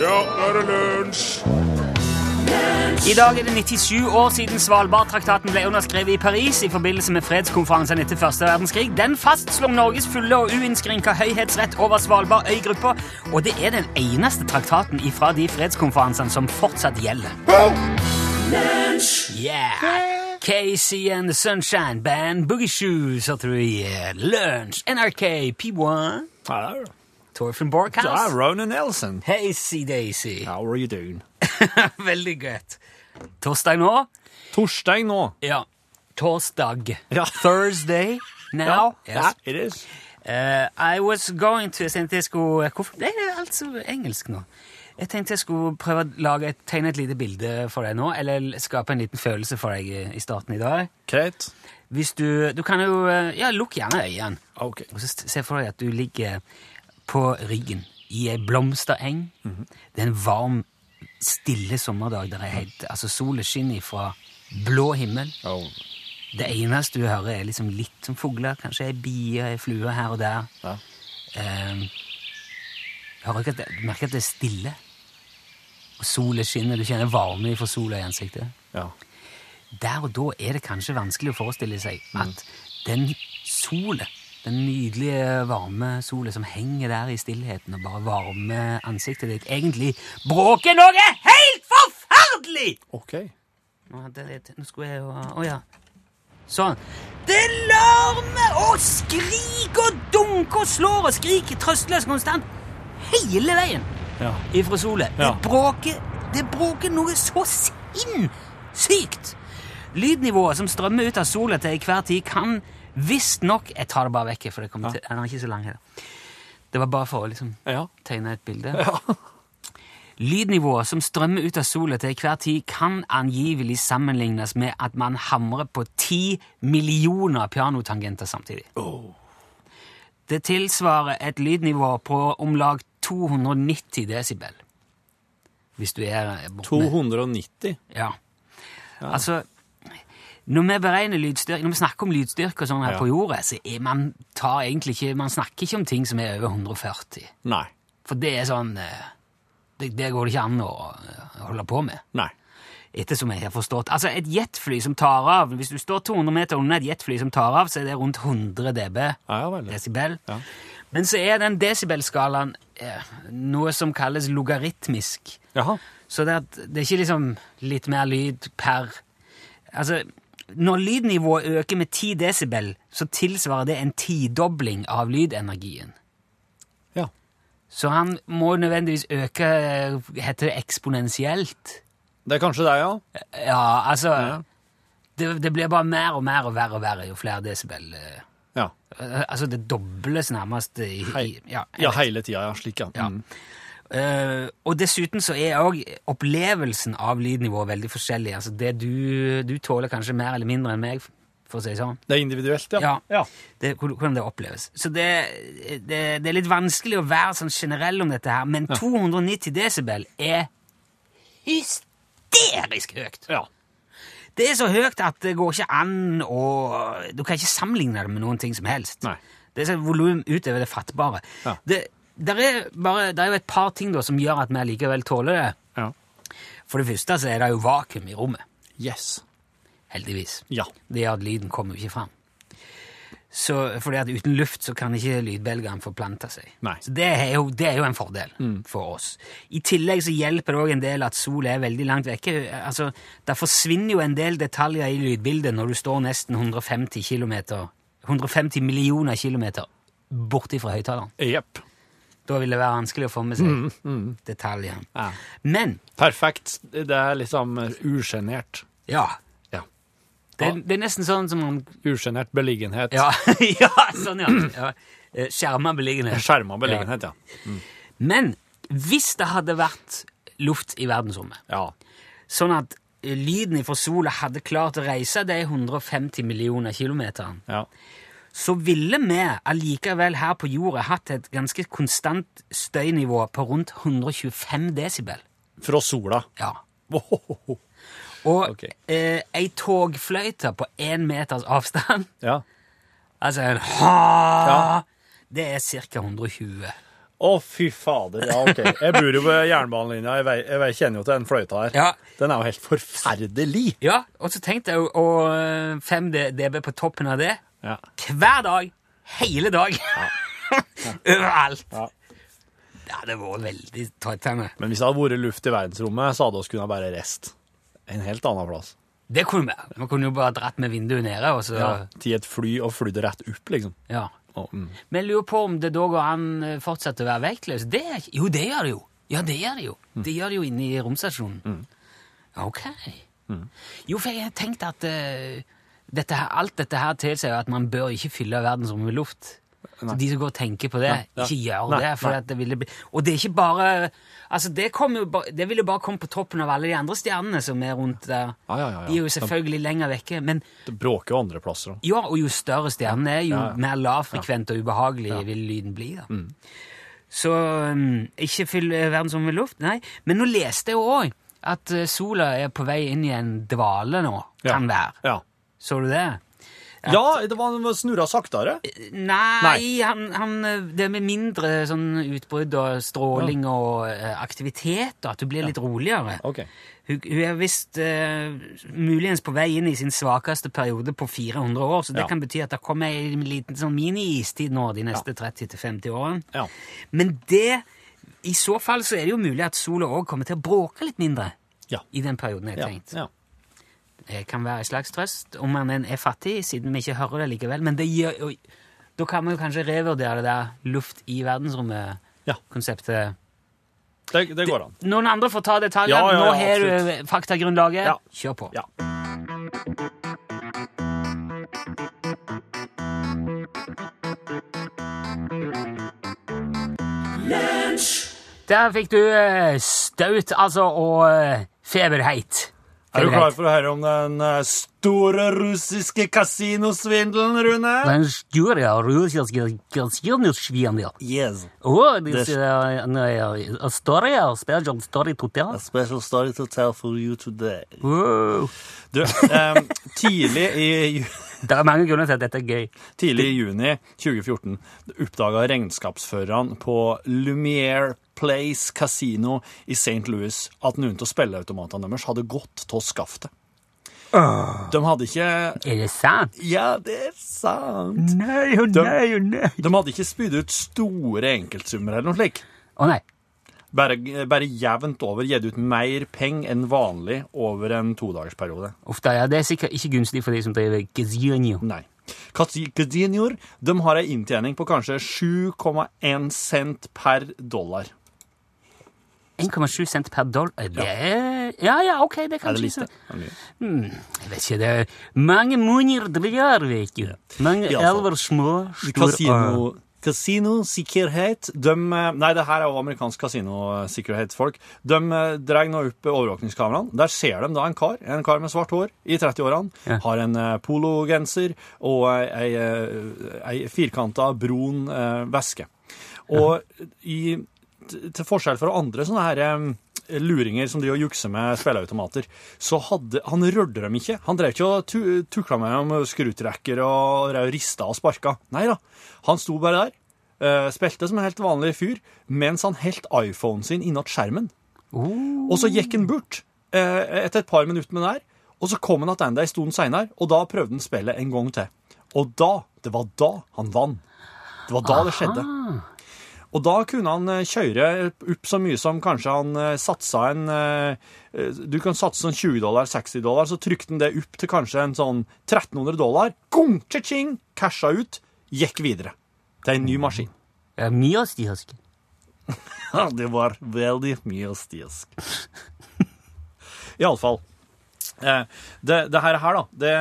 Ja, nå er det lunsj! I dag er det 97 år siden Svalbardtraktaten ble underskrevet i Paris i forbindelse med fredskonferansen etter første verdenskrig. Den fastslo Norges fulle og uinnskrenka høyhetsrett over Svalbard øygruppa, og det er den eneste traktaten ifra de fredskonferansene som fortsatt gjelder. Yeah! Casey and the Sunshine Band, Boogie Shoes hørte du i Lunch, NRK, P1, Hello. Torfinn Ja, Borkhouse. Ronan Nelson. Hazy Daisy. How are you doing? Veldig godt. Torsdag nå? Torsdag nå. Ja. Torsdag. Ja. Thursday now. Ja, it is. Uh, I was going to jeg skulle Hvorfor ble det altså engelsk nå? Jeg tenkte jeg skulle prøve å lage et, tegne et lite bilde for deg nå, eller skape en liten følelse for deg i- starten i dag. Greit. Hvis du Du kan jo eh, Ja, lukk gjerne øynene. Ok. Og så se for deg at du ligger på ryggen i ei blomstereng. Det er en varm, stille sommerdag der er helt, altså solen skinner fra blå himmel. Oh. Det eneste du hører, er liksom litt som fugler. Kanskje ei bie, ei flue her og der. Ja. Um, ikke at det, merker at det er stille. Og solen skinner, du kjenner varme fra sola i ansiktet. Ja. Der og da er det kanskje vanskelig å forestille seg at den solen, den nydelige, varme solen som henger der i stillheten og bare varmer ansiktet ditt, egentlig bråker noe helt forferdelig! Ok. Nå skulle jeg jo Å ja. Sånn. Det larmer og skriker og dunker og slår og skriker trøstløst konstant hele veien Ja. ifra solet. Ja. Det bråker Det bråker noe så sinnssykt! Lydnivået som strømmer ut av sola til enhver tid, kan visstnok Jeg tar det bare vekk, for det kommer til, den er ikke så lang her. Det var bare for å liksom Ja. tegne et bilde. Ja. Lydnivået som strømmer ut av sola til enhver tid, kan angivelig sammenlignes med at man hamrer på ti millioner pianotangenter samtidig. Det tilsvarer et lydnivå på om lag 290 desibel. Hvis du er borte 290. Ja. Altså, når vi beregner lydstyrke, når vi snakker om lydstyrke sånn her Ja. på jorda, så er man tar egentlig ikke, man snakker ikke om ting som er over 140. Nei. For det er sånn eh, Det, det går det ikke an å eh, holde på med. Nei. Ettersom jeg har forstått. Altså, et jetfly som tar av Hvis du står 200 meter under et jetfly som tar av, så er det rundt 100 dB. Ja, ja. Desibel. Ja. Men så er den desibelskalaen eh, noe som kalles logaritmisk. Jaha. Så det, er, det er ikke liksom litt mer lyd per Altså, når lydnivået øker med 10 desibel, så tilsvarer det en tidobling av lydenergien. Ja. Så han må nødvendigvis øke Heter det eksponentielt? Det er kanskje det, ja? Ja, altså Ja. det, det blir bare mer og mer og verre og verre jo flere desibel eh, Ja. eh, Altså, det dobles nærmest i, i Hei. ja, Ja, hele tida, ja. Slik, ja. Ja. Mm. Eh, og dessuten så er òg opplevelsen av lydnivået veldig forskjellig. Altså det du, du tåler kanskje mer eller mindre enn meg, for å si det sånn. Det er individuelt, ja. Ja. ja. Det, hvordan hvordan det oppleves. Så det, det, det er litt vanskelig å være sånn generell om dette her, men 290 desibel er hysterisk høyt. Ja. Det er så høyt at det går ikke an å Du kan ikke sammenligne det med noen ting som helst. Nei. Det er så volum utover det fattbare. Ja. Det, der er bare, der er jo et par ting da, som gjør at vi likevel tåler det. ja. For det første så er det jo vakuum i rommet. Yes. Heldigvis. Ja. Det gjør at lyden kommer jo ikke fram. Så, fordi at uten luft så kan ikke lydbelgene forplante seg. Nei. Så det er, jo, det er jo en fordel for oss. I tillegg så hjelper det òg en del at sola er veldig langt vekke. Altså, Der forsvinner jo en del detaljer i lydbildet når du står nesten 150 kilometer 150 millioner kilometer borti fra høyttaleren. Yep. Da vil det være vanskelig å få med seg detaljene. Ja. Men Perfekt. Det er liksom usjenert. ja, Ja. det, det er nesten sånn som om Usjenert beliggenhet. Ja, ja sånn, ja. ja. Eh, Skjerma beliggenhet. Skjerma beliggenhet, ja. Men hvis det hadde vært luft i verdensrommet, Ja. sånn at eh, lyden fra sola hadde klart å reise de 150 millioner kilometerne, ja. så ville vi allikevel her på jorda hatt et ganske konstant støynivå på rundt 125 desibel. Fra sola. Ja. Ohohoho. Og okay. eh, ei togfløyte på én meters avstand, Ja. altså en ha, Ja. det er ca. 120. Å, fy fader. Ja, OK. Jeg bor jo ved jernbanelinja. Jeg, jeg kjenner jo til den fløyta her. Ja. Den er jo helt forferdelig. Ja, og så tenkte jeg jo å 5 dB på toppen av det. Ja. Hver dag. Hele dag. Overalt. Ja. Det var veldig tight. Men hvis det hadde vært luft i verdensrommet, så hadde vi kunnet bare rest en helt annen plass. Det kunne vi. Vi kunne jo bare dratt med vinduet nede, og så Ja. Til et fly og flydd rett opp, liksom. Ja. Å, mm. Men jeg lurer på om det da går an eh, fortsatt å være vektløs. Det er, jo, det gjør det jo. Ja, det gjør det jo. Det gjør det jo inne i romstasjonen. Mm. Ok. Jo, for jeg tenkte at uh, dette her, alt dette her tilsier at man bør ikke fylle verdensrommet med luft. Så de som går og tenker på det, Nei, ikke gjør Nei, det. For at det ville bli, og det er ikke bare altså det, jo ba, det vil jo bare komme på toppen av alle de andre stjernene som er rundt der. Ja, ja, ja, ja. De er jo selvfølgelig lenger vekke, men Det bråker jo andre plasser òg. ja, og jo større stjernen er, jo mer lavfrekvent og ubehagelig vil lyden bli. da. Mm. Så um, ikke fyll verden som med luft, nei. Men nå leste jeg jo òg at eh, sola er på vei inn i en dvale nå, kan være. Ja. Så du det? Ja, det var han snurra saktere. Nei, Nei. Han, han, eh, det med mindre sånn utbrudd og stråling og eh, aktivitet, og at du blir litt roligere. Okay. Hun, hun er visst uh, muligens på vei inn i sin svakeste periode på 400 år, så det Ja. kan bety at det kommer en liten sånn mini-istid nå de neste 30-50 årene. Ja. Men det, i så fall så er det jo mulig at sola òg kommer til å bråke litt mindre Ja. i den perioden jeg har tenkt. ja. Det kan være en slags trøst om man er fattig, siden vi ikke hører det likevel. Men det gjør, og, da kan man jo kanskje revurdere det der luft i Ja. verdensrommet-konseptet. Det, det går an. Noen andre får ta detaljene. Ja, ja, Nå ja, har du faktagrunnlaget. Ja. Kjør på. Ja. Der fikk du eh, staut, altså, og eh, feberheit. Er du klar for å høre om den eh, store russiske kasinosvindelen, Rune? Den store russiske kasinosvindelen? Yes, Å, det er en story, a special story to tell. a special story to tell for you today. Wow. Du, um, tidlig i Det er mange grunner til at dette er gøy. Tidlig i juni 2014 oppdaga regnskapsførerne på Lumiere Place Casino i St. Louis at noen av spilleautomatene deres hadde gått av skaftet. De hadde ikke Er det sant? Ja, det er sant. Nei og oh, nei og nei. De hadde ikke spydd ut store enkeltsummer eller noe slikt. Å nei. Bare, bare jevnt over gitt ut mer penger enn vanlig over en todagersperiode. Uff da, ja, det er sikkert ikke gunstig for de som driver casino. Nei. Casinoer de har ei inntjening på kanskje 7,1 cent per dollar. 1,7 cent per dollar. Det er Ja, ja, ok, det Er kan det ikke lite? Det er. Jeg vet ikke, det er mange munner drar, vet du. Mange elver små, store Casino, Kasinosikkerhet de, eh, Nei, det her er jo amerikansk kasinosikkerhetsfolk. De eh, drar nå opp overvåkningskameraene. Der ser de da en kar en kar med svart hår i 30-årene. Ja. Har en eh, pologenser og ei, ei, ei firkanta brun eh, veske. Og i, til forskjell fra andre sånne her eh, luringer som de jukser med spilleautomater, så hadde han rørte dem ikke. Han drev ikke og tu, tukla med dem med skrutrekker og rista og sparka. Nei da. Han sto bare der, eh, spilte som en helt vanlig fyr, mens han helt iPhonen sin innat skjermen. Og så gikk han bort eh, etter et par minutter med det her, og så kom han tilbake en stund seinere, og da prøvde han spillet en gang til. Og da, det var da han vant. Det var da det skjedde. Og da kunne han eh, kjøre opp så mye som kanskje han eh, satsa en eh, Du kan satse sånn 20 dollar, 60 dollar, så trykte han det opp til kanskje en sånn 1300 dollar. Gong, cha-ching, casha ut, gikk videre til en ny maskin. Ja, mye stisk. Ja, det var veldig mye stisk. Iallfall. Eh, det, det her, her da, det,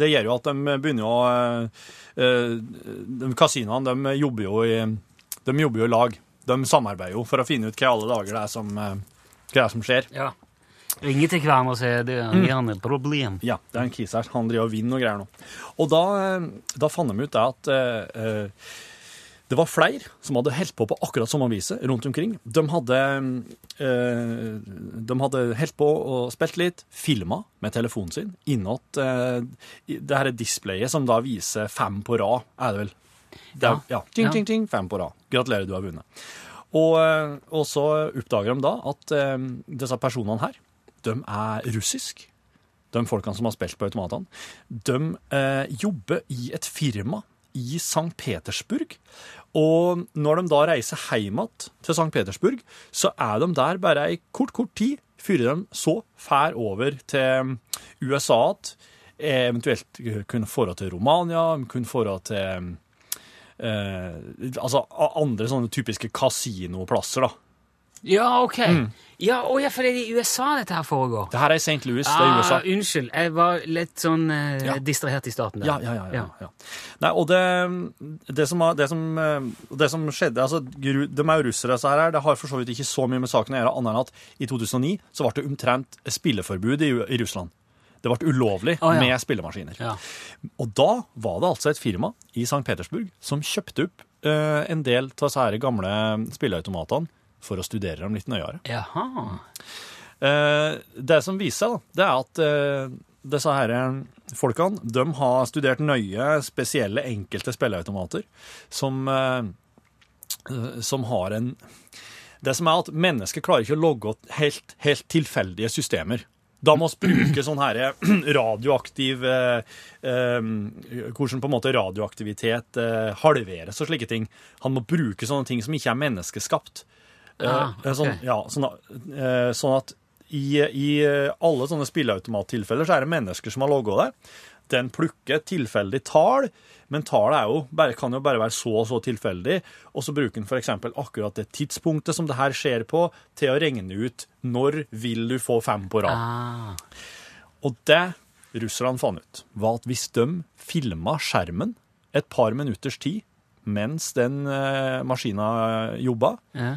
det gjør jo at de begynner å eh, Kasinoene de jobber jo i de jobber jo i lag. De samarbeider jo for å finne ut hva alle dager det er som, eh, hva er som skjer. Ja. Ringe til hverandre og si det er gjerne et problem. Ja, det er en kis her. Han driver og vinner og greier nå. Og da, eh, da fant de ut det at eh, eh, Det var flere som hadde holdt på på akkurat samme viset rundt omkring. De hadde, eh, de hadde holdt på og spilt litt, filma med telefonen sin innåt eh, det her displayet som da viser fem på rad, er det vel? Det er, ja. Ting, ting, ting, fem på rad. Gratulerer, du har vunnet. Og, eh, og så oppdager de da at eh, disse personene her, de er russisk. De folkene som har spilt på automatene. De eh, jobber i et firma i St. Petersburg. Og når de da reiser hjem igjen til St. Petersburg, så er de der bare ei kort, kort tid før de så fær over til USA igjen. Eventuelt kunne dra til Romania, kunne dra til eh, Altså andre sånne typiske kasinoplasser, da. Ja, ok. Ja, å, ja, for det er i USA dette her foregår. Det her er i St. Louis, det er i USA. unnskyld, jeg var litt sånn eh, Ja. distrahert i starten. der. Ja, ja, ja. Nei, og det, det, som, det, som, eh, det som skjedde altså, De er russere, disse her. Det har for så vidt ikke så mye med saken å gjøre, annet enn at i 2009 så ble det omtrent spilleforbud i, i Russland. Det ble ulovlig ah, ja. med spillemaskiner. Ja. Og da var det altså et firma i St. Petersburg som kjøpte opp uh, en del av disse gamle spilleautomatene for å studere dem litt nøyere. Jaha. Uh, det som viser seg, det er at uh, disse her folkene de har studert nøye spesielle enkelte spilleautomater som, som har en Det som er at mennesker klarer ikke å logge helt, helt tilfeldige systemer. Da må vi bruke sånn her radioaktiv eh, eh, Hvordan på en måte radioaktivitet eh, halveres og slike ting. Han må bruke sånne ting som ikke er menneskeskapt. Ah, Eh, sånn, ja, sånn, eh, sånn at i, i alle sånne spilleautomattilfeller så er det mennesker som har logga det. Den plukker tilfeldig tall, men tallet jo bare, kan jo bare være så og så tilfeldig. Og så bruker den f.eks. akkurat det tidspunktet som det her skjer på, til å regne ut når vil du få fem på rad. Ah. Og det russerne fant ut, var at hvis de filma skjermen et par minutters tid mens den eh, maskina jobba, Ja.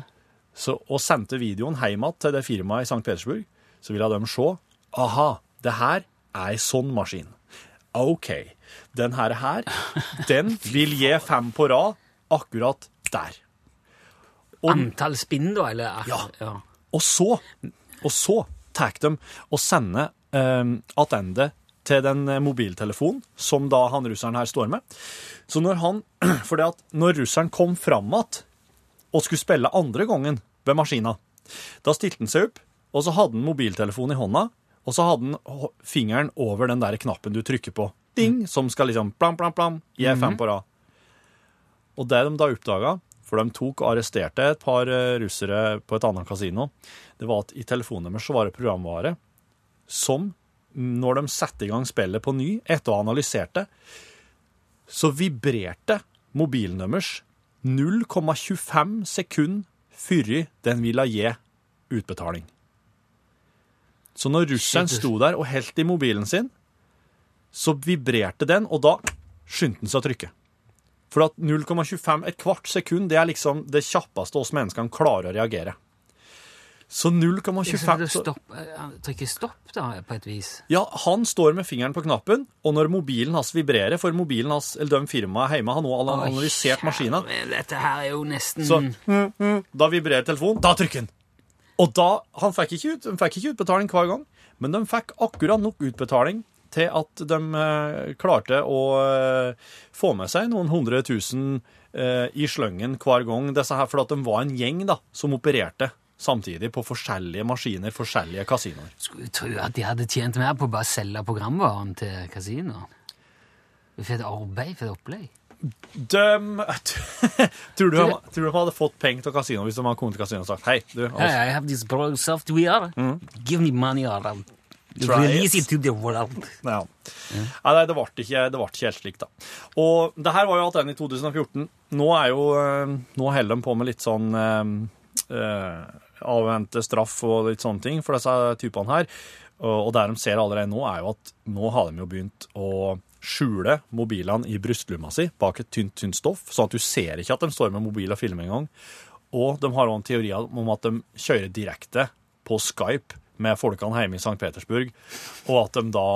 så, og sendte videoen hjem igjen til det firmaet i St. Petersburg, så ville de se aha, det her er ei sånn maskin. OK, den her, her den vil gi fem på rad akkurat der. Og, Antall spinn, da, eller? Ja. ja. og så, og så tar de og sender attende til den eh, mobiltelefonen som da han russeren her står med. Så når han, for det at når russeren kom fram igjen og skulle spille andre gangen ved maskina, da stilte han seg opp, og så hadde han mobiltelefonen i hånda, og så hadde han fingeren over den der knappen du trykker på, ding, som skal liksom plam, plam, plam, gi fem på rad. Og det de da oppdaga, for de tok og arresterte et par eh, russere på et annet kasino, det var at i telefonen deres så var det programvare som, når de satte i gang spillet på ny, etter å ha analysert det, så vibrerte mobilen deres 0,25 sekund før den ville gi utbetaling. Så når russeren sto der og helt i mobilen sin, så vibrerte den, og da skyndte han seg å trykke. For at 0,25, et kvart sekund, det er liksom det kjappeste oss menneskene klarer å reagere. Så Så 0,25 du så- stopp, eh, han trykker stopp, da, på et vis? Ja, han står med fingeren på knappen, og når mobilen hans vibrerer, for mobilen hans, eller de firmaet hjemme har nå analysert maskina, Dette her er jo nesten så da vibrerer telefonen, da trykker han. Og da, han fikk ikke, ut, fikk ikke utbetaling hver gang, men de fikk akkurat nok utbetaling til at de eh, klarte å eh, få med seg noen hundre tusen eh, i sløngen hver gang, disse her, for at de var en gjeng da, som opererte samtidig på forskjellige maskiner, forskjellige kasinoer. Skulle tro at de hadde tjent mer på å bare selge programvaren til kasinoen. For et arbeid, for et opplegg. De, tror, du, tror du de hadde fått penger til kasino hvis de hadde kommet til kasino og sagt hei, du, Hey, I have this software. Mm. Give me money or I'll release it. it to the world. Ja. Nei, nei, det ble ikke, ikke helt slik, da. Og det her var jo den i 2014. Nå er jo eh, Nå holder de på med litt sånn eh, avvente straff og litt sånne ting for disse typene her. Og, og det de ser allerede nå, er jo at nå har de jo begynt å skjule mobilene i brystlomma si bak et tynt, tynt stoff, sånn at du ser ikke at de står med mobil og filmer engang. Og de har også en teori om at de kjører direkte på Skype med folkene hjemme i St. Petersburg, og at de da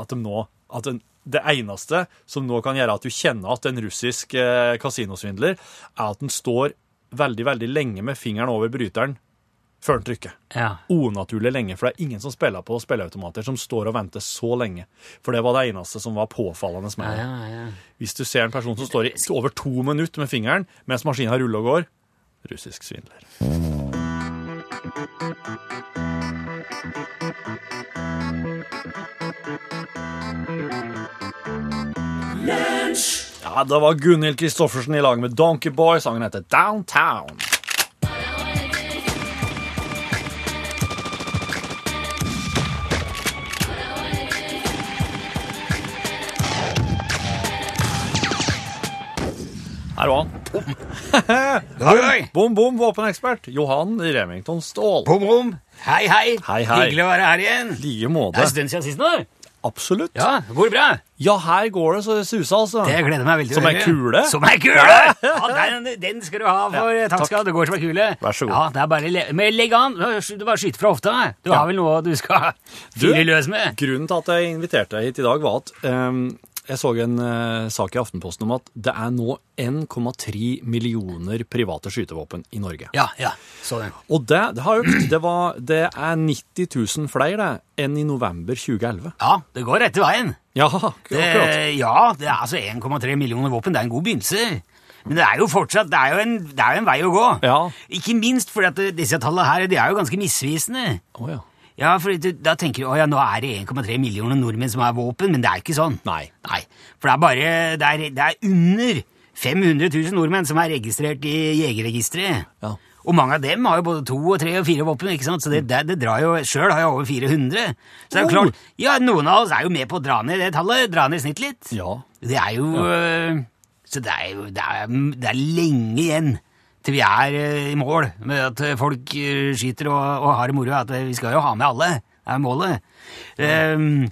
at de nå at de, det eneste som nå kan gjøre at du kjenner at en russisk eh, kasinosvindler, er at den står veldig, veldig lenge med fingeren over bryteren før den trykker. Ja. Unaturlig lenge, for det er ingen som spiller på spilleautomater som står og venter så lenge. For det var det eneste som var påfallende med det. ja, ja. Hvis du ser en person som står i over to minutter med fingeren mens maskinen ruller og går, russisk svindler. Ja, det var Gunhild Kristoffersen i lag med Donkey Boy. Sangen heter Downtown. Her var han. Oi! Bom, bom, våpenekspert. Johan Remington Ståhl. Bom, bom! Hei, hei! Hei, hei. Hyggelig å være her igjen. Lige måte. Det er en stund siden sist nå. Absolutt. Ja, det går bra. Ja, her går det så det suser, altså. Det gleder meg veldig Som ei kule? Som ei kule! Ja, den, den skal du ha for Ja, takk skal. Det går som ei kule. Vær så god. Ja, det er bare Men legg an. Du bare skyter fra hofta. Du Ja. har vel noe du skal fyre løs med? Grunnen til at jeg inviterte deg hit i dag, var at ehm, jeg så en uh, sak i Aftenposten om at det er nå 1,3 millioner private skytevåpen i Norge. Ja, ja. Så den. Og det, det har økt. Det, var, det er 90 000 flere det, enn i november 2011. Ja, det går rette veien. Ja, Det, akkurat. ja, det er altså 1,3 millioner våpen. Det er en god begynnelse. Men det er jo fortsatt det er jo en, det er jo en vei å gå. Ja. Ikke minst fordi at disse tallene her de er jo ganske misvisende. Oh, ja. Ja, for du, Da tenker du å ja, nå er det 1,3 millioner nordmenn som har våpen, men det er ikke sånn. Nei. Nei, For det er bare Det er, det er under 500 000 nordmenn som er registrert i Jegerregisteret. Ja. Og mange av dem har jo både to og tre og fire våpen, ikke sant? så det, det, det drar jo Sjøl har jeg over 400. Så det er jo Oh. klart, ja, noen av oss er jo med på å dra ned det tallet, dra ned snitt litt. Ja. Det er jo ja. Så det er jo det er, det er lenge igjen til vi er øh, i mål med at folk øh, skyter og, og har det moro. At øh, vi skal jo ha med alle. Det er målet. Um,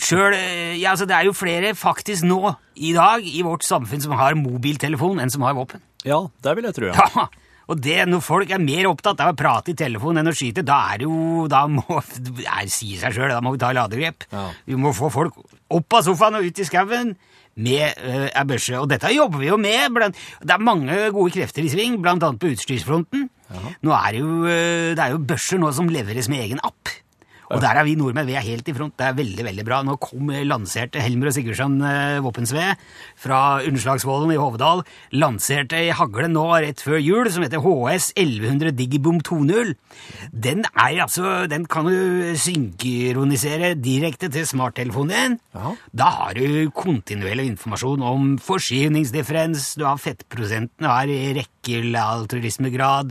Sjøl Ja, altså, det er jo flere faktisk nå i dag i vårt samfunn som har mobiltelefon enn som har våpen. ja, det vil jeg tro. Ja. Ja, og det, når folk er mer opptatt av å prate i telefon enn å skyte, da er det jo Da må Det si sier seg sjøl, da må vi ta ladegrep. Ja. Vi må få folk opp av sofaen og ut i skauen med uh, børse. Og dette jobber vi jo med. Blant, det er mange gode krefter i sving, annet på utstyrsfronten. Nå er det, jo, eh, det er jo børser nå som leveres med egen app. Og der er vi nordmenn vi er helt i front. Det er veldig veldig bra. Nå kom lanserte Helmer og Sigurdsson eh, våpensved fra Underslagsvollen i Hovedal. Lanserte ei hagle nå rett før jul som heter HS 1100 Digibom 2.0. Den er altså Den kan du synkronisere direkte til smarttelefonen din. Ja. Da har du kontinuerlig informasjon om forsyningsdifferens, du har fettprosenten, du har rekkealtruismegrad,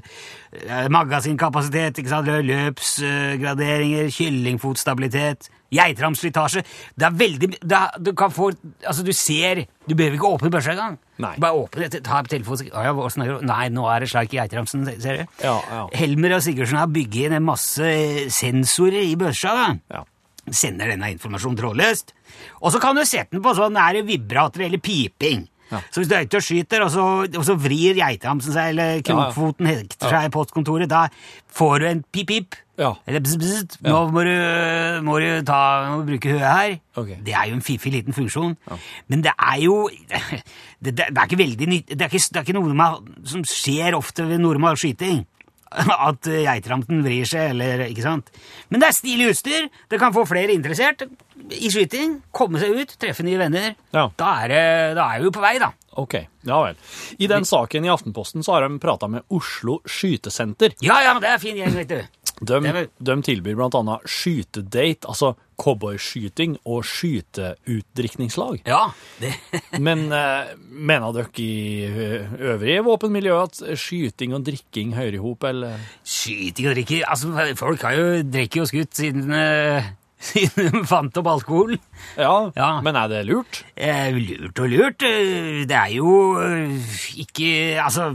eh, magasinkapasitet, løpsgraderinger, kyllingfotstabilitet, geitramslitasje. Det er veldig det er, Du kan få Altså, du ser Du behøver ikke åpne børsa engang. Bare åpne ta på telefonen og ja, hvordan er det?» Nei, nå er det slik i geitramsen, ser du. Ja, ja. Helmer og Sigurdsen har bygget inn en masse sensorer i børsa. da Ja. sender denne informasjonen trådløst. Og så kan du sette den på sånn er det vibrator eller piping. Ja. Så hvis du ute og skyter, og så, og så vrir geithamsen seg, eller krokfoten hekter seg i postkontoret, da får du en pip-pip. Ja. Eller bzz, bzz, nå må du, må du, ta, må du bruke høet her. Okay. Det er jo en fiffig liten funksjon. Men det er jo det, det, det er ikke veldig nytt, det, er ikke, det er ikke noe som skjer ofte ved normal skyting. At geitrampen vrir seg, eller ikke sant? Men det er stilig utstyr. Det kan få flere interessert i skyting. Komme seg ut, treffe nye venner. Ja. Da, er det, da er vi jo på vei, da. Ok, ja vel. I den saken i Aftenposten så har de prata med Oslo Skytesenter. Ja, ja, men det er fin gjeng, vet du. De, de tilbyr blant annet skytedate, altså cowboyskyting og skyteutdrikningslag. Ja, det, Men eh, mener dere i øvrige våpenmiljø at skyting og drikking hører i hop, eller? Skyting og drikking Altså, folk har jo drikket og skutt siden, eh, siden de fant opp alkohol. Ja, Ja. men er det lurt? Eh, lurt og lurt. eh, Det er jo eh, ikke Altså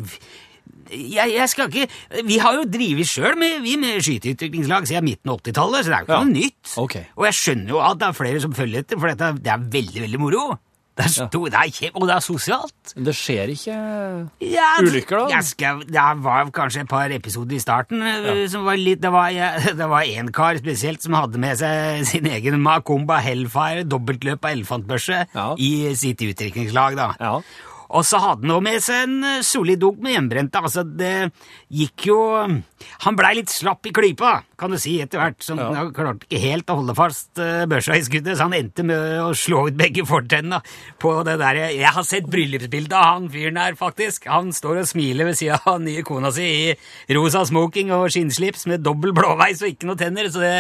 jeg, jeg skal ikke Vi har jo drevet sjøl med, vi med skyteutviklingslag siden midten av 80-tallet, så det er jo ikke Ja. noe nytt. Okay. Og jeg skjønner jo at det er flere som følger etter, for dette, det er veldig, veldig moro. Det er, sto, det er og det er sosialt. Det skjer ikke Ja, Ulykker, da? Skal, det var kanskje et par episoder i starten. eh, som var litt, Det var én kar spesielt som hadde med seg sin egen Makumba Hellfire dobbeltløp av elefantbørse Ja. i sitt utdrikningslag. Ja. Og så hadde han også med seg en eh, solid dunk med hjemmebrente. Altså, det gikk jo Han blei litt slapp i klypa, kan du si, etter hvert. Så han klarte ikke helt å holde fast uh, børsa i skuddet, så han endte med å slå ut begge fortennene på det der Jeg har sett bryllupsbildet av han fyren her, faktisk. Han står og smiler ved sida av nye kona si i rosa smoking og skinnslips med dobbel blåveis og ikke noe tenner. Så det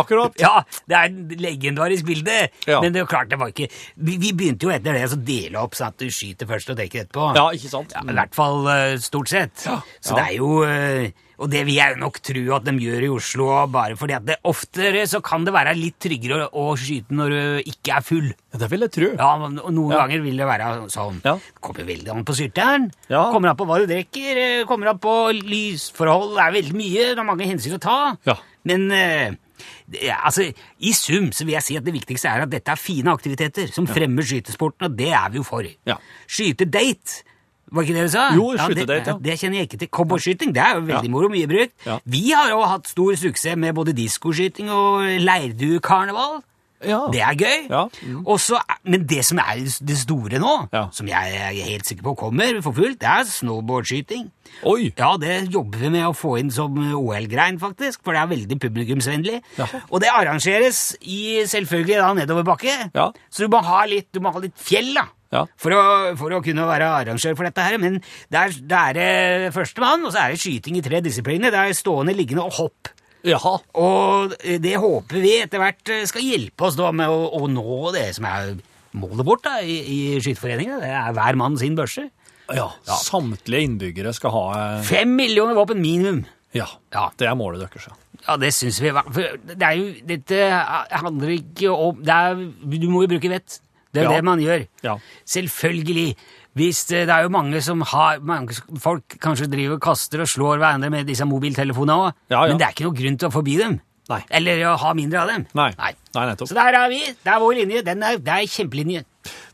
Akkurat. Ja, det er et legendarisk bilde. Ja. Men det er jo klart, det var ikke Vi, vi begynte jo etter det å dele opp sånn at du skyter først og dekker etterpå. Ja, ikke sant? Ja, I hvert fall eh, stort sett. Ja. Så Ja. det er jo eh, Og det vil jeg nok tro at de gjør i Oslo, bare fordi at det oftere så kan det være litt tryggere å, skyte når du ikke er full. Ja, Det vil jeg tro. Ja, og Noen Ja. ganger vil det være sånn. Ja. Kommer veldig an på syrteren. Ja. Kommer an på hva du drikker, eh, kommer an på lysforhold. Det er veldig mye. Det er mange hensyn å ta. Ja. Men eh, altså, i sum så vil jeg si at det viktigste er at dette er fine aktiviteter som fremmer skytesporten, og det er vi jo for. Ja. Skytedate. Var ikke det du sa? Jo, det, skytedate, ja. Det kjenner jeg ikke til. Cowboyskyting det er jo veldig Ja. moro, mye brukt. Ja. Vi har jo hatt stor suksess med både diskoskyting og leirduekarneval. Ja. Det er gøy. Ja. Mm. så er- men det som er det store nå, Ja. som jeg er helt sikker på kommer for fullt, det er snowboardskyting. Oi! Ja, det jobber vi med å få inn som OL-grein, faktisk, for det er veldig publikumsvennlig. Ja. Og det arrangeres i selvfølgelig da nedoverbakke, Ja. så du må ha litt, du må ha litt fjell da, Ja. for, å, for å kunne være arrangør for dette her. Men det er, det er førstemann, og så er det skyting i tre disipliner. Det er stående, liggende og hopp. Jaha. Og det håper vi etter hvert eh, skal hjelpe oss da med å, å nå det som er målet vårt da, i, i Skytterforeningen. Det er hver mann sin børse. Ja. Samtlige innbyggere skal ha eh, Fem millioner våpen minimum. Ja. Ja. Det er målet deres. ja. Ja, det syns vi. For det er jo, dette handler ikke om det er, Du må jo bruke vett. Det er jo Ja. det man gjør. Ja. Selvfølgelig. Hvis det, det er jo mange som har mange Folk kanskje driver og kaster og slår hverandre med disse mobiltelefonene òg, Ja, men det er ikke noe grunn til å forby dem. Nei. Eller å ha mindre av dem. Nei. Nei. Så der er vi. Det er vår linje. Den er, det er kjempelinje.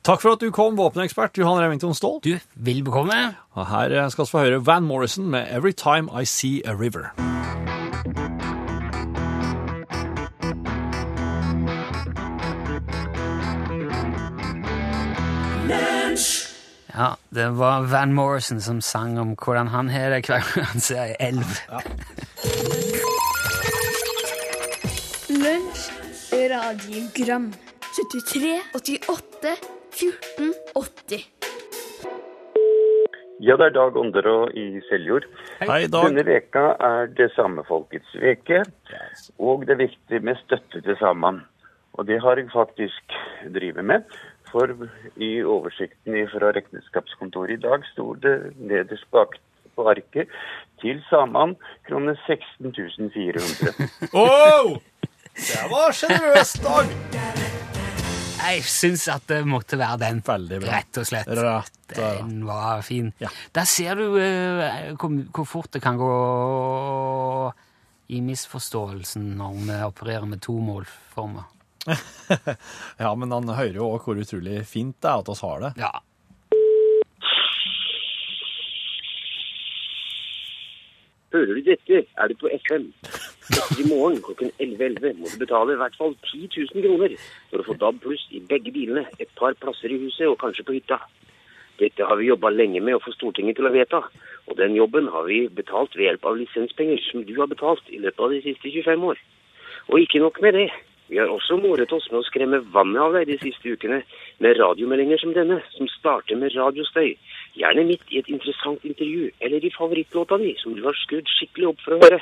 Takk for at du kom, våpenekspert Johan Remington Ståhl. Du, vil bekomme. Og Her eh, skal vi få høre Van Morrison med 'Every Time I See a River'. Ja, det var Van Morrison som sang om hvordan han har det hver gang han ser ei elv. Lunsj, radiogram 73, 88, 14, 80 Ja, det er Dag Ånderå i Seljord. Hei, Dag. Denne veka er det samefolkets veke, og det er viktig med støtte til samene. Og det har jeg faktisk drevet med. For i oversikten fra regnskapskontoret i dag sto det nederst bak på arket til samene kroner 16 400. Oh! Det var sjenerøst, Dag! Jeg syns at det måtte være den. Veldig bra. Rett og slett. Rett, ja. Den var fin. Ja. Der ser du uh, hvor, hvor fort det kan gå i misforståelsen når vi opererer med to målformer. Ja, men han hører jo òg hvor utrolig fint det er at oss har det. Ja. Hører du dette, er du på FM. Etter i morgen klokken 11.11 må du betale i hvert fall 10 000 kroner for å få DAB pluss i begge bilene, et par plasser i huset og kanskje på hytta. Dette har vi jobba lenge med å få Stortinget til å vedta, og den jobben har vi betalt ved hjelp av lisenspenger som du har betalt i løpet av de siste 25 år. Og ikke nok med det. Vi har også moret oss med å skremme vannet av deg de siste ukene med radiomeldinger som denne, som starter med radiostøy. Gjerne midt i et interessant intervju, eller i favorittlåta di, som du har skrudd skikkelig opp for å høre.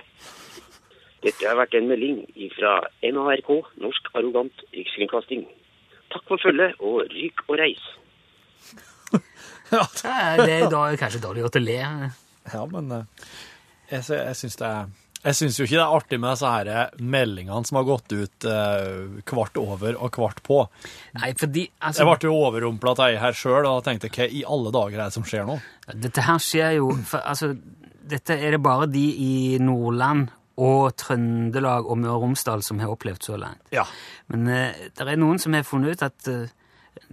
Dette har vært en melding fra NARK, Norsk Arrogant Rikskringkasting. Takk for følget, og ryk og reis. Ja, Det er da, kanskje dårlig gjort å le. Ja, men eh, jeg, jeg syns det er jeg syns jo ikke det er artig med disse her meldingene som har gått ut eh, kvart over og kvart på. Nei, fordi altså, Jeg ble jo overrumpla av ei her sjøl og tenkte hva i alle dager er det som skjer nå? Dette her skjer jo for, altså, Dette er det bare de i Nordland og Trøndelag og Møre og Romsdal som har opplevd så langt. Ja. Men eh, det er noen som har funnet ut at eh,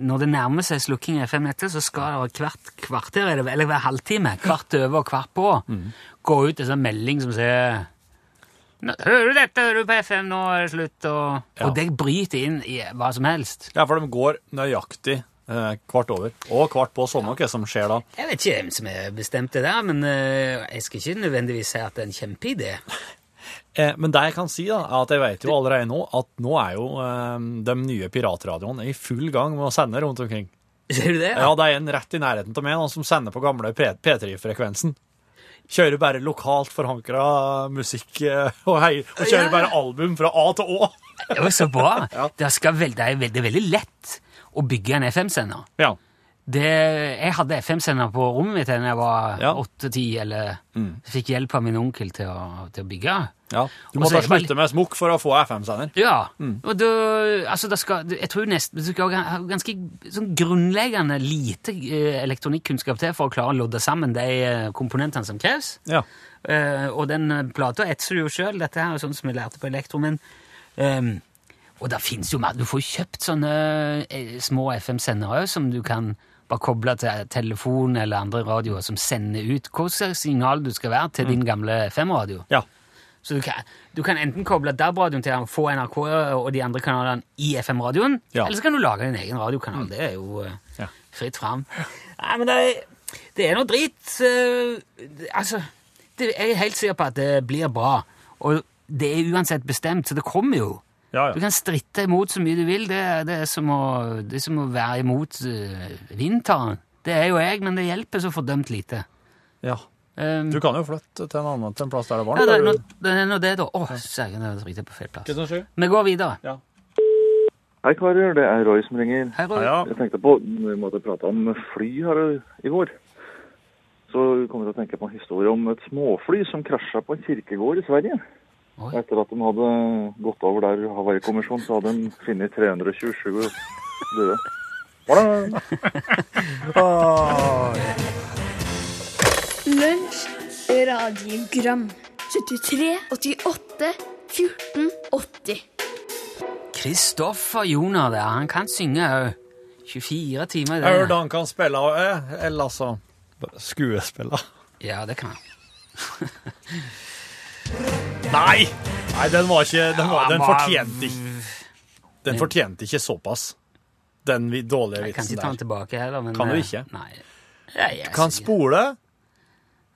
når det nærmer seg slukking i FM-nettet, så skal det hvert kvarter, er eller hver halvtime, kvart over og kvart på, gå ut en sånn melding som sier «Nå, Hører du dette? Hører du på FM? Nå er det slutt. Og, Ja. og det bryter inn i hva som helst. Ja, for de går nøyaktig eh, kvart over. Og kvart på sånn noe som skjer da. Jeg vet ikke hvem som har bestemt det der, men eh, jeg skal ikke nødvendigvis si at det er en kjempeidé. Eh, men det jeg kan si, da, er at jeg vet jo allerede nå at nå er jo eh, de nye piratradioene i full gang med å sende rundt omkring. Ser du det? Ja, det er en rett i nærheten av meg nå som sender på gamle P3-frekvensen. Kjører bare lokalt forankra musikk eh, og, hei, og kjører Ja. bare album fra A til Å. Det var så bra. Ja. det, skal det, er veldig, veldig lett å bygge en FM-sender. Ja. Det, jeg hadde FM-sender på rommet mitt da jeg var Ja. Mm. åtte-ti, eller fikk hjelp av min onkel til å, til å bygge. ja. Du måtte Også, slutte med smokk for å få FM-sender. Ja, Mm. og da, altså da skal, jeg tror nesten, du skal ha ganske sånn grunnleggende lite eh, elektronikkunnskap til for å klare å lodde sammen de eh, komponentene som kreves. Ja. Uh, og den plata etser du jo sjøl, dette her er sånn som vi lærte på elektro, men um, Og det fins jo mer. Du får kjøpt sånne små FM-sendere òg, som du kan bare kobla til telefon eller andre radioer som sender ut hva slags signal du skal være til din gamle FM-radio. Ja. Så du kan, du kan enten koble DAB-radioen til å få NRK og de andre kanalene i FM-radioen, Ja. eller så kan du lage din egen radiokanal. Det er jo eh, Ja. fritt fram. Nei, men det det er noe drit. eh, altså, det, jeg er helt sikker på at det blir bra. Og det er uansett bestemt, så det kommer jo. Ja, Du kan stritte imot så mye du vil. Det, er- det, er, som å, det er som å være imot eh, vinteren. Det er jo jeg, men det hjelper så fordømt lite. ja. Um, Du kan jo flytte til en annen til en plass der det er ja, det er varmt. nå- det er nå det, da. Å, søren, jeg trykte på feil plass. Vi går videre. Ja. Hei karer, det er Roy som ringer. Hei, Roy. Ja, Jeg tenkte på, vi måtte prate om fly her i går. Så kom jeg til å tenke på en historie om et småfly som krasja på en kirkegård i Sverige. Oi. Etter at de hadde gått over der Havarikommisjonen, så hadde de funnet 327 døde. Lunsj, radiogram 73, 88, 14, 80 Kristoffer Joner der, han kan synge òg. 24 timer i Jeg hørte døgnet. han kan spille, òg, eller altså skuespille. Ja, det kan han. Nei! Nei, den var ikke Den, var, den fortjente ikke Den fortjente ikke såpass. Den dårlige vitsen der. Jeg kan ikke ta den tilbake heller. Men, Kan du eh, ikke? Nei. Nei, du Kan spole?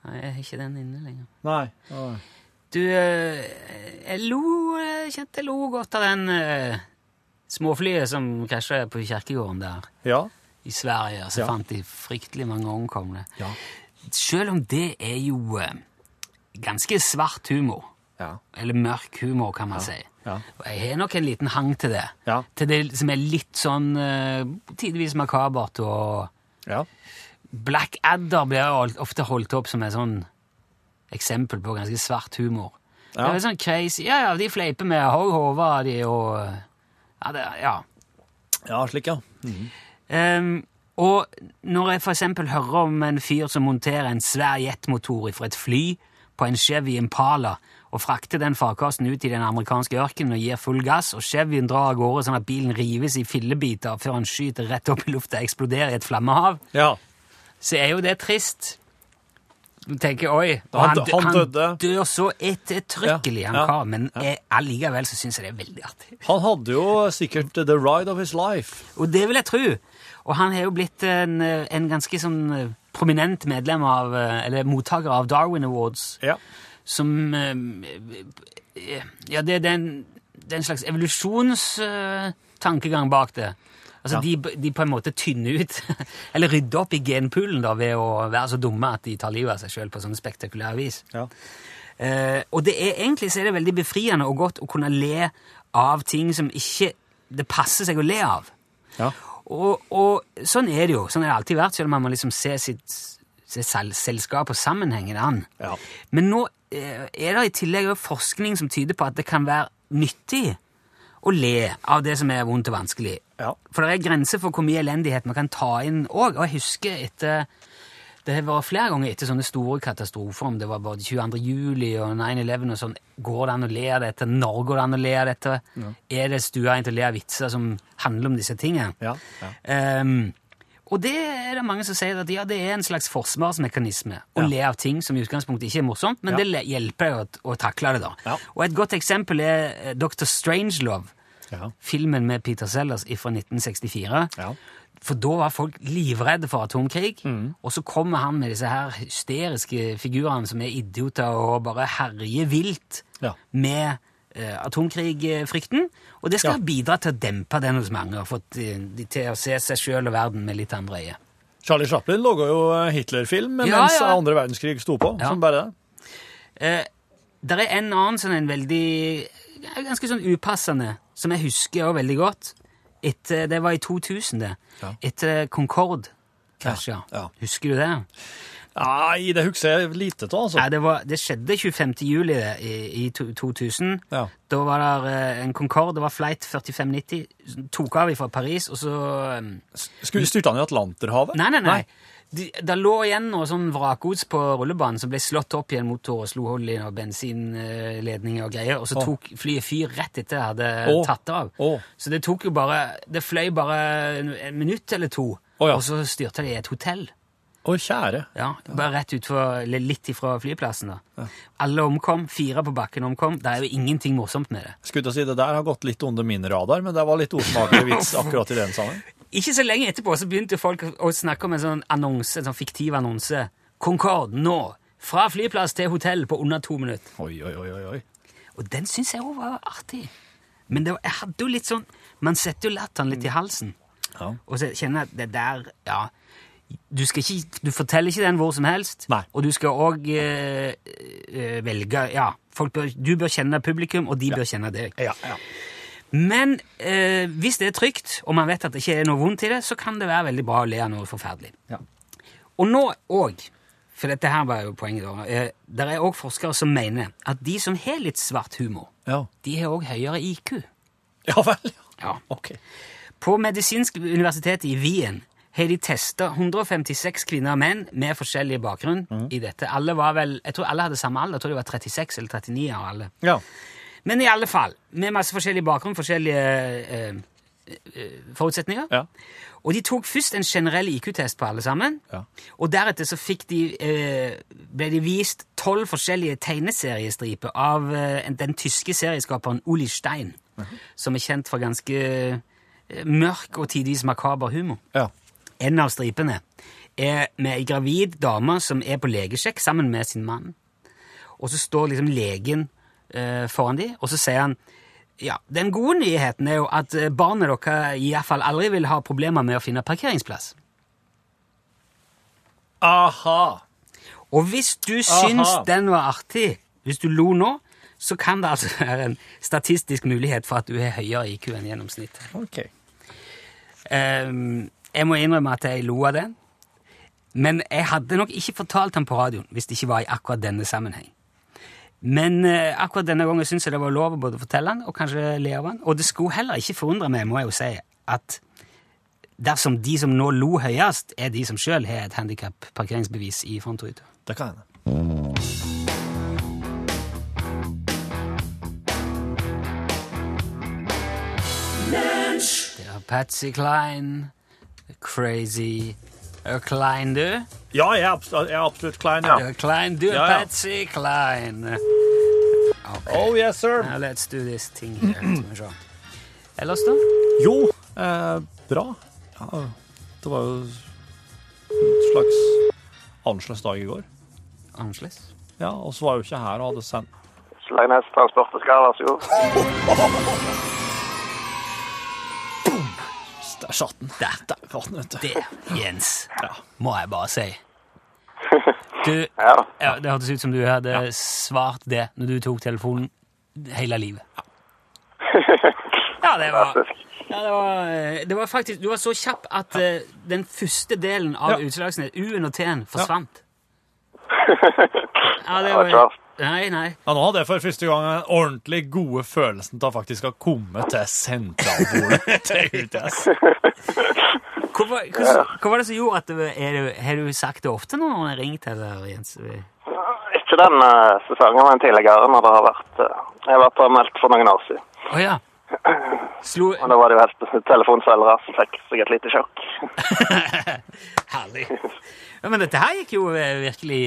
Nei, jeg har ikke den inne lenger. Nei. Nei. Du, eh, jeg lo Jeg kjente jeg lo godt av den eh, småflyet som krasja på kirkegården der Ja. i Sverige. Og så Ja. fant de fryktelig mange omkomne. Ja. Selv om det er jo eh, ganske svart humor. Ja. Eller mørk humor, kan man si. Ja. Og jeg har nok en liten hang til det. Ja. Til det som er litt sånn eh, tidvis makabert. Og ja. Black Adder blir ofte holdt opp som et sånn eksempel på ganske svart humor. Ja. Det er sånn crazy. Ja, ja, de fleiper med hogg hodet de og Ja, det, ja. Ja, slik, ja. Ehm, og når jeg eksempel hører om en fyr som monterer en svær jetmotor fra et fly på en Chevy Impala og frakter den farkosten ut i den amerikanske ørkenen og gir full gass, og Chevyen drar av gårde sånn at bilen rives i fillebiter før han skyter rett opp i lufta og eksploderer i et flammehav, Ja. så er jo det trist. Du tenker, oi, Han- dø- han døde. dør så ettertrykkelig, Ja, han ja, kar, men jeg, allikevel så syns jeg det er veldig artig. Han hadde jo sikkert the ride of his life. Og det vil jeg tro. Og han har jo blitt en, en ganske sånn eh, prominent medlem av, eh, eller mottaker av Darwin Awards, Ja. Som eh, Ja, det, det, er en, det er en slags evolusjonstankegang bak det. Altså, de, de på en måte tynner ut, eller rydder opp i genpoolen da, ved å være så dumme at de tar livet av seg sjøl på sånn spektakulære vis. Ja. Eh, og det er, egentlig så er det veldig befriende og godt å kunne le av ting som ikke det passer seg å le av. Ja. Og, og sånn er det jo. Sånn har det alltid vært, selv om man må liksom se sitt se sel og sammenhengen an. Ja. Men nå er det i tillegg forskning som tyder på at det kan være nyttig å le av det som er vondt og vanskelig. Ja. For det er grenser for hvor mye elendighet man kan ta inn òg. Og jeg husker etter Det har vært flere ganger etter sånne store katastrofer, om det var både 22. juli og 9-11 og sånn. Går det an å le av dette? Når går det an å le av dette? Er det stuereint å le av vitser som handler om disse tingene? Ja, ja. Ehm, og det er det mange som sier at ja, det er en slags forsvarsmekanisme å Ja. le av ting som i utgangspunktet ikke er morsomt, men Ja. det hjelper å, å takle det. da. Ja. Og et godt eksempel er eh, Dr. Strangelove, Ja. filmen med Peter Sellers fra 1964. Ja. For da var folk livredde for atomkrig, Mm. og så kommer han med disse her hysteriske figurene som er idioter og bare herjer vilt Ja. med atomkrigfrykten. Og det skal Ja. bidra til å dempe den hos mange, og eh, de til å se seg sjøl og verden med litt andre øyne. Charlie Chaplin laga jo eh, Hitler-film Ja, mens ja. andre verdenskrig sto på, som bare det. Eh, der er en annen sånn en veldig Ganske sånn upassende, som jeg husker også veldig godt. Etter, det var i 2000, det. Etter Concorde krasja. Ja, ja. Husker du det? Nei, det husker jeg lite av, altså. Nei, det, var, det skjedde 25. juli det, i, i 2000. Ja. Da var det eh, en Concorde, det var flight 4590, som tok av fra Paris, og så eh, Skulle styrte han i Atlanterhavet? Nei, nei, nei. De, det lå igjen noe sånn vrakgods på rullebanen som ble slått opp i en motor og slo hull i noen bensinledninger og greier, og så tok flyet fyr rett etter jeg hadde Å. tatt av. Å. Så det tok jo bare Det fløy bare en minutt eller to, Å, ja. og så styrte de i et hotell. Å, kjære. Ja, Bare rett ut for, litt ifra flyplassen. da. Alle omkom, fire på bakken omkom. Det er jo ingenting morsomt med det. Skulle si, Det der har gått litt under min radar, men det var litt osmakelig vits akkurat i den sammenheng. Ikke så lenge etterpå så begynte folk å snakke om en sånn annonse, en sånn fiktiv annonse. Concorde nå! Fra flyplass til hotell på under to minutter. Oi, oi, oi, oi. Og den syns jeg òg var artig. Men det var, jeg hadde jo litt sånn Man setter jo latteren litt i halsen. Ja. Og så kjenner jeg at det der Ja. Du, skal ikke, du forteller ikke den hvor som helst, Nei. og du skal òg eh, eh, velge Ja, folk bør, du bør kjenne publikum, og de bør kjenne deg. Ja, ja. Men eh, hvis det er trygt, og man vet at det ikke er noe vondt i det, så kan det være veldig bra å le av noe forferdelig. Ja. Og nå òg, for dette her var jo poenget, da, eh, der er òg forskere som mener at de som har litt svart humor, Ja. de har òg høyere IQ. ja vel, ja. Ja. Ok. På medisinsk universitet i Wien har de testa 156 kvinner og menn med forskjellig bakgrunn i dette. Alle var vel, Jeg tror alle hadde samme alder. Jeg tror de var 36 eller 39 av alle. Ja. Men i alle fall, med masse forskjellig bakgrunn, forskjellige eh, eh, forutsetninger. Ja. Og de tok først en generell IQ-test på alle sammen. Ja. Og deretter så de, eh, ble de vist tolv forskjellige tegneseriestriper av eh, den tyske serieskaperen Uli Stein, som er kjent for ganske eh, mørk og tidvis makaber humor. Ja. En av stripene er med ei gravid dame som er på legesjekk sammen med sin mann. Og så står liksom legen eh, foran dem, og så sier han ja, Den gode nyheten er jo at eh, barnet deres iallfall aldri vil ha problemer med å finne parkeringsplass. Aha! Og hvis du syns Aha. den var artig, hvis du lo nå, så kan det altså være en statistisk mulighet for at du har høyere IQ enn gjennomsnittet. Ok. Ehm, jeg må innrømme at jeg lo av den, men jeg hadde nok ikke fortalt ham på radioen hvis det ikke var i akkurat denne sammenheng. Men eh, akkurat denne gangen syns jeg det var lov å både fortelle han og kanskje le av han. Og det skulle heller ikke forundre meg, må jeg jo si, at dersom de som nå lo høyest, er de som sjøl har et handikap-parkeringsbevis i frontruta. Det kan hende. Det er Patsy Klein, Crazy Er Klein, du? Ja, jeg er, absolutt, jeg er absolutt klein, ja. Er Klein, du er Ja, ja. Patsy Klein. Okay. Oh, yes, sir. Now let's do this thing here. Ellers, da? Jo, eh, bra. Ja, det var jo en slags annerledes dag i går. Annerledes? Ja, og så var jeg jo ikke her og hadde sendt Sleipnes Transport og Skar, vær så god. Der satt den. Der, der var den, vet du. Det, Jens, Ja. må jeg bare si. Du, Ja. ja, det hørtes ut som du hadde svart det når du tok telefonen hele livet. Ja, det var, ja, det var, eh, det var faktisk Du var så kjapp at uh, den første delen av Ja. utslagsnett, U-en og T-en, forsvant. Ja, det Det var var klart. Nei, nei. Ja, nå hadde jeg for første gang den ordentlig gode følelsen til å faktisk ha kommet til sentralbordet til UTS. Hva, var- hva, hva var det som gjorde at du, er du, Har du sagt det ofte når noen har ringt, eller, Jens? Ikke den eh, sesongen, men tidligere når det har vært eh, Jeg har vært meldt for noen år siden. Oh, ja. Slo Og da var det jo helt telefonselgere som fikk seg et lite sjokk. Herlig. Ja, men dette her gikk jo eh, virkelig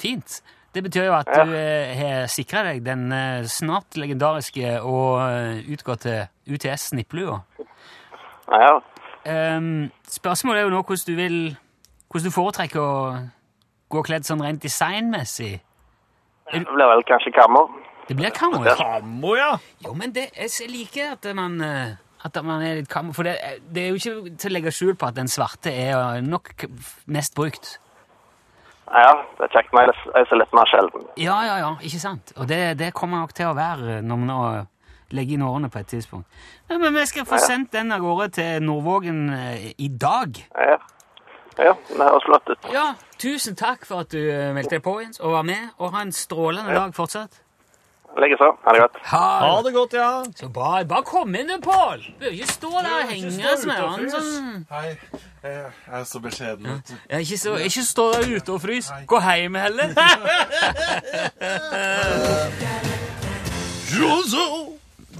fint. Det betyr jo at Ja. du eh, har sikra deg den eh, snart legendariske og eh, utgåtte UTS-snipplua. Ja, ja. Um, spørsmålet er jo nå hvordan du vil Hvordan du foretrekker å gå kledd sånn rent designmessig. Det blir vel kanskje kammer. Det blir kammo, ja. Kammo, ja! Jo, men det, jeg liker at man, at man er litt kammo. For det, det er jo ikke til å legge skjul på at den svarte er nok mest brukt. Ja, ja. Det er kjekt med litt mer sjelden. Ja, ja, ja, ikke sant? Og det, det kommer nok til å være når vi nå legger inn årene på et tidspunkt. Ja, men vi skal få sendt den av gårde til Nordvågen eh, i dag. Ja, ja det høres flott ut. Ja, tusen takk for at du meldte deg på, Jens, og var med. Og ha en strålende dag fortsatt. Likeså. Ha det godt. Ha Ha det godt, ja. Så bra. Bare kom inn, du, Pål! Du bør ikke stå der og henge som en annen sånn Hei, jeg er så beskjeden. vet du. ja, ikke, så, ikke stå der ute og frys. Gå hjem heller.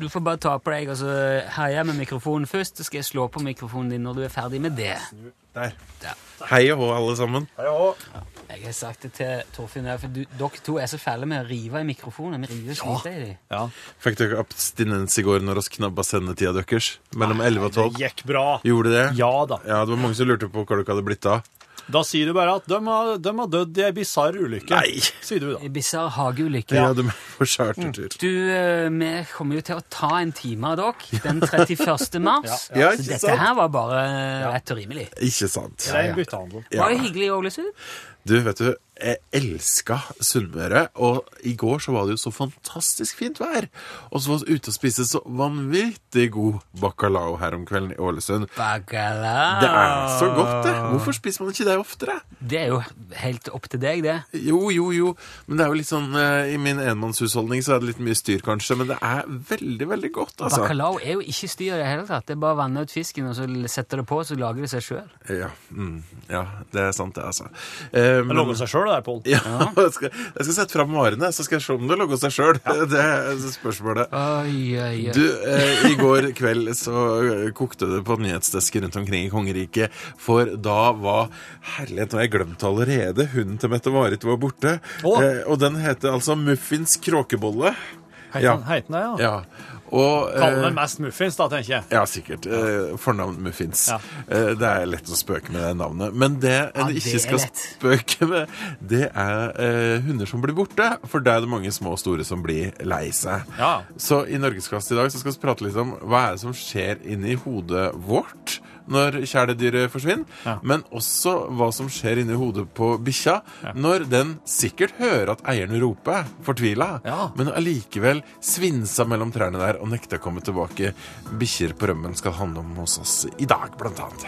Du får bare ta på deg og så herje med mikrofonen først. Så skal jeg slå på mikrofonen din når du er ferdig med det. Der. Der. Hei og hå, alle sammen. Hei og hå Jeg har sagt det til Torfinn for du, dere to er så fæle med å rive i mikrofonen. Vi river ja. i dem. ja. Fikk dere abstinens i går når vi knabba sendetida deres? Mellom 11 og 12? Det gikk bra. Gjorde det? Ja da. Ja, det var mange som lurte på hva dere hadde blitt av. Da sier du bare at de har, de har dødd i ei bisarr ulykke. Nei. Sier du da. I bisarr hageulykke. Ja, de er på chartertur. Du, eh, vi kommer jo til å ta en time av dere den 31. mars. Ja, Så dette sant? her var bare rett og rimelig. Ikke sant? Rein byttehandel. Ja. Var det hyggelig i Ålesund? Du, vet du, jeg elska Sunnmøre, og i går så var det jo så fantastisk fint vær. Og så var vi ute og spiste så vanvittig god bacalao her om kvelden i Ålesund. Bacalao. Det er så godt, det. Hvorfor spiser man ikke det oftere? Det er jo helt opp til deg, det. Jo, jo, jo. Men det er jo litt sånn eh, I min enmannshusholdning så er det litt mye styr, kanskje. Men det er veldig, veldig godt, altså. Bacalao er jo ikke styr i det hele tatt. Det er bare å vanne ut fisken, og så setter det på, så lager det seg sjøl. Ja, mm, ja, det er sant, det, altså. Eh, Det men- logger seg sjøl, det der, Pål. Ja, jeg, skal, jeg skal sette fram varene, så skal jeg se om det logger seg sjøl. Det er spørsmålet. Ai, ai, ai. Du, eh, I går kveld så eh, kokte det på nyhetsdesken rundt omkring i kongeriket. For da var Herlighet, nå har jeg glemt allerede. Hunden til Mette-Marit var borte. Eh, og den heter altså Muffins kråkebolle. Ja. Heiten det, ja. Ja. Og, Kaller eh, den mest muffins, da, tenker jeg. ja, sikkert. Eh, fornavn Muffins. Ja. Eh, det er lett å spøke med det navnet. Men det en det ikke skal lett. spøke med, det er eh, hunder som blir borte. For det er det mange små og store som blir lei seg. Ja. Så i Norgesklasse i dag så skal vi prate litt om hva er det som skjer inni hodet vårt når kjæledyret forsvinner, Ja. men også hva som skjer inni hodet på bikkja når den sikkert hører at eieren roper, fortvila, Ja. men allikevel svinsa mellom trærne der og nekter å komme tilbake. Bikkjer på rømmen skal handle om hos oss i dag, blant annet.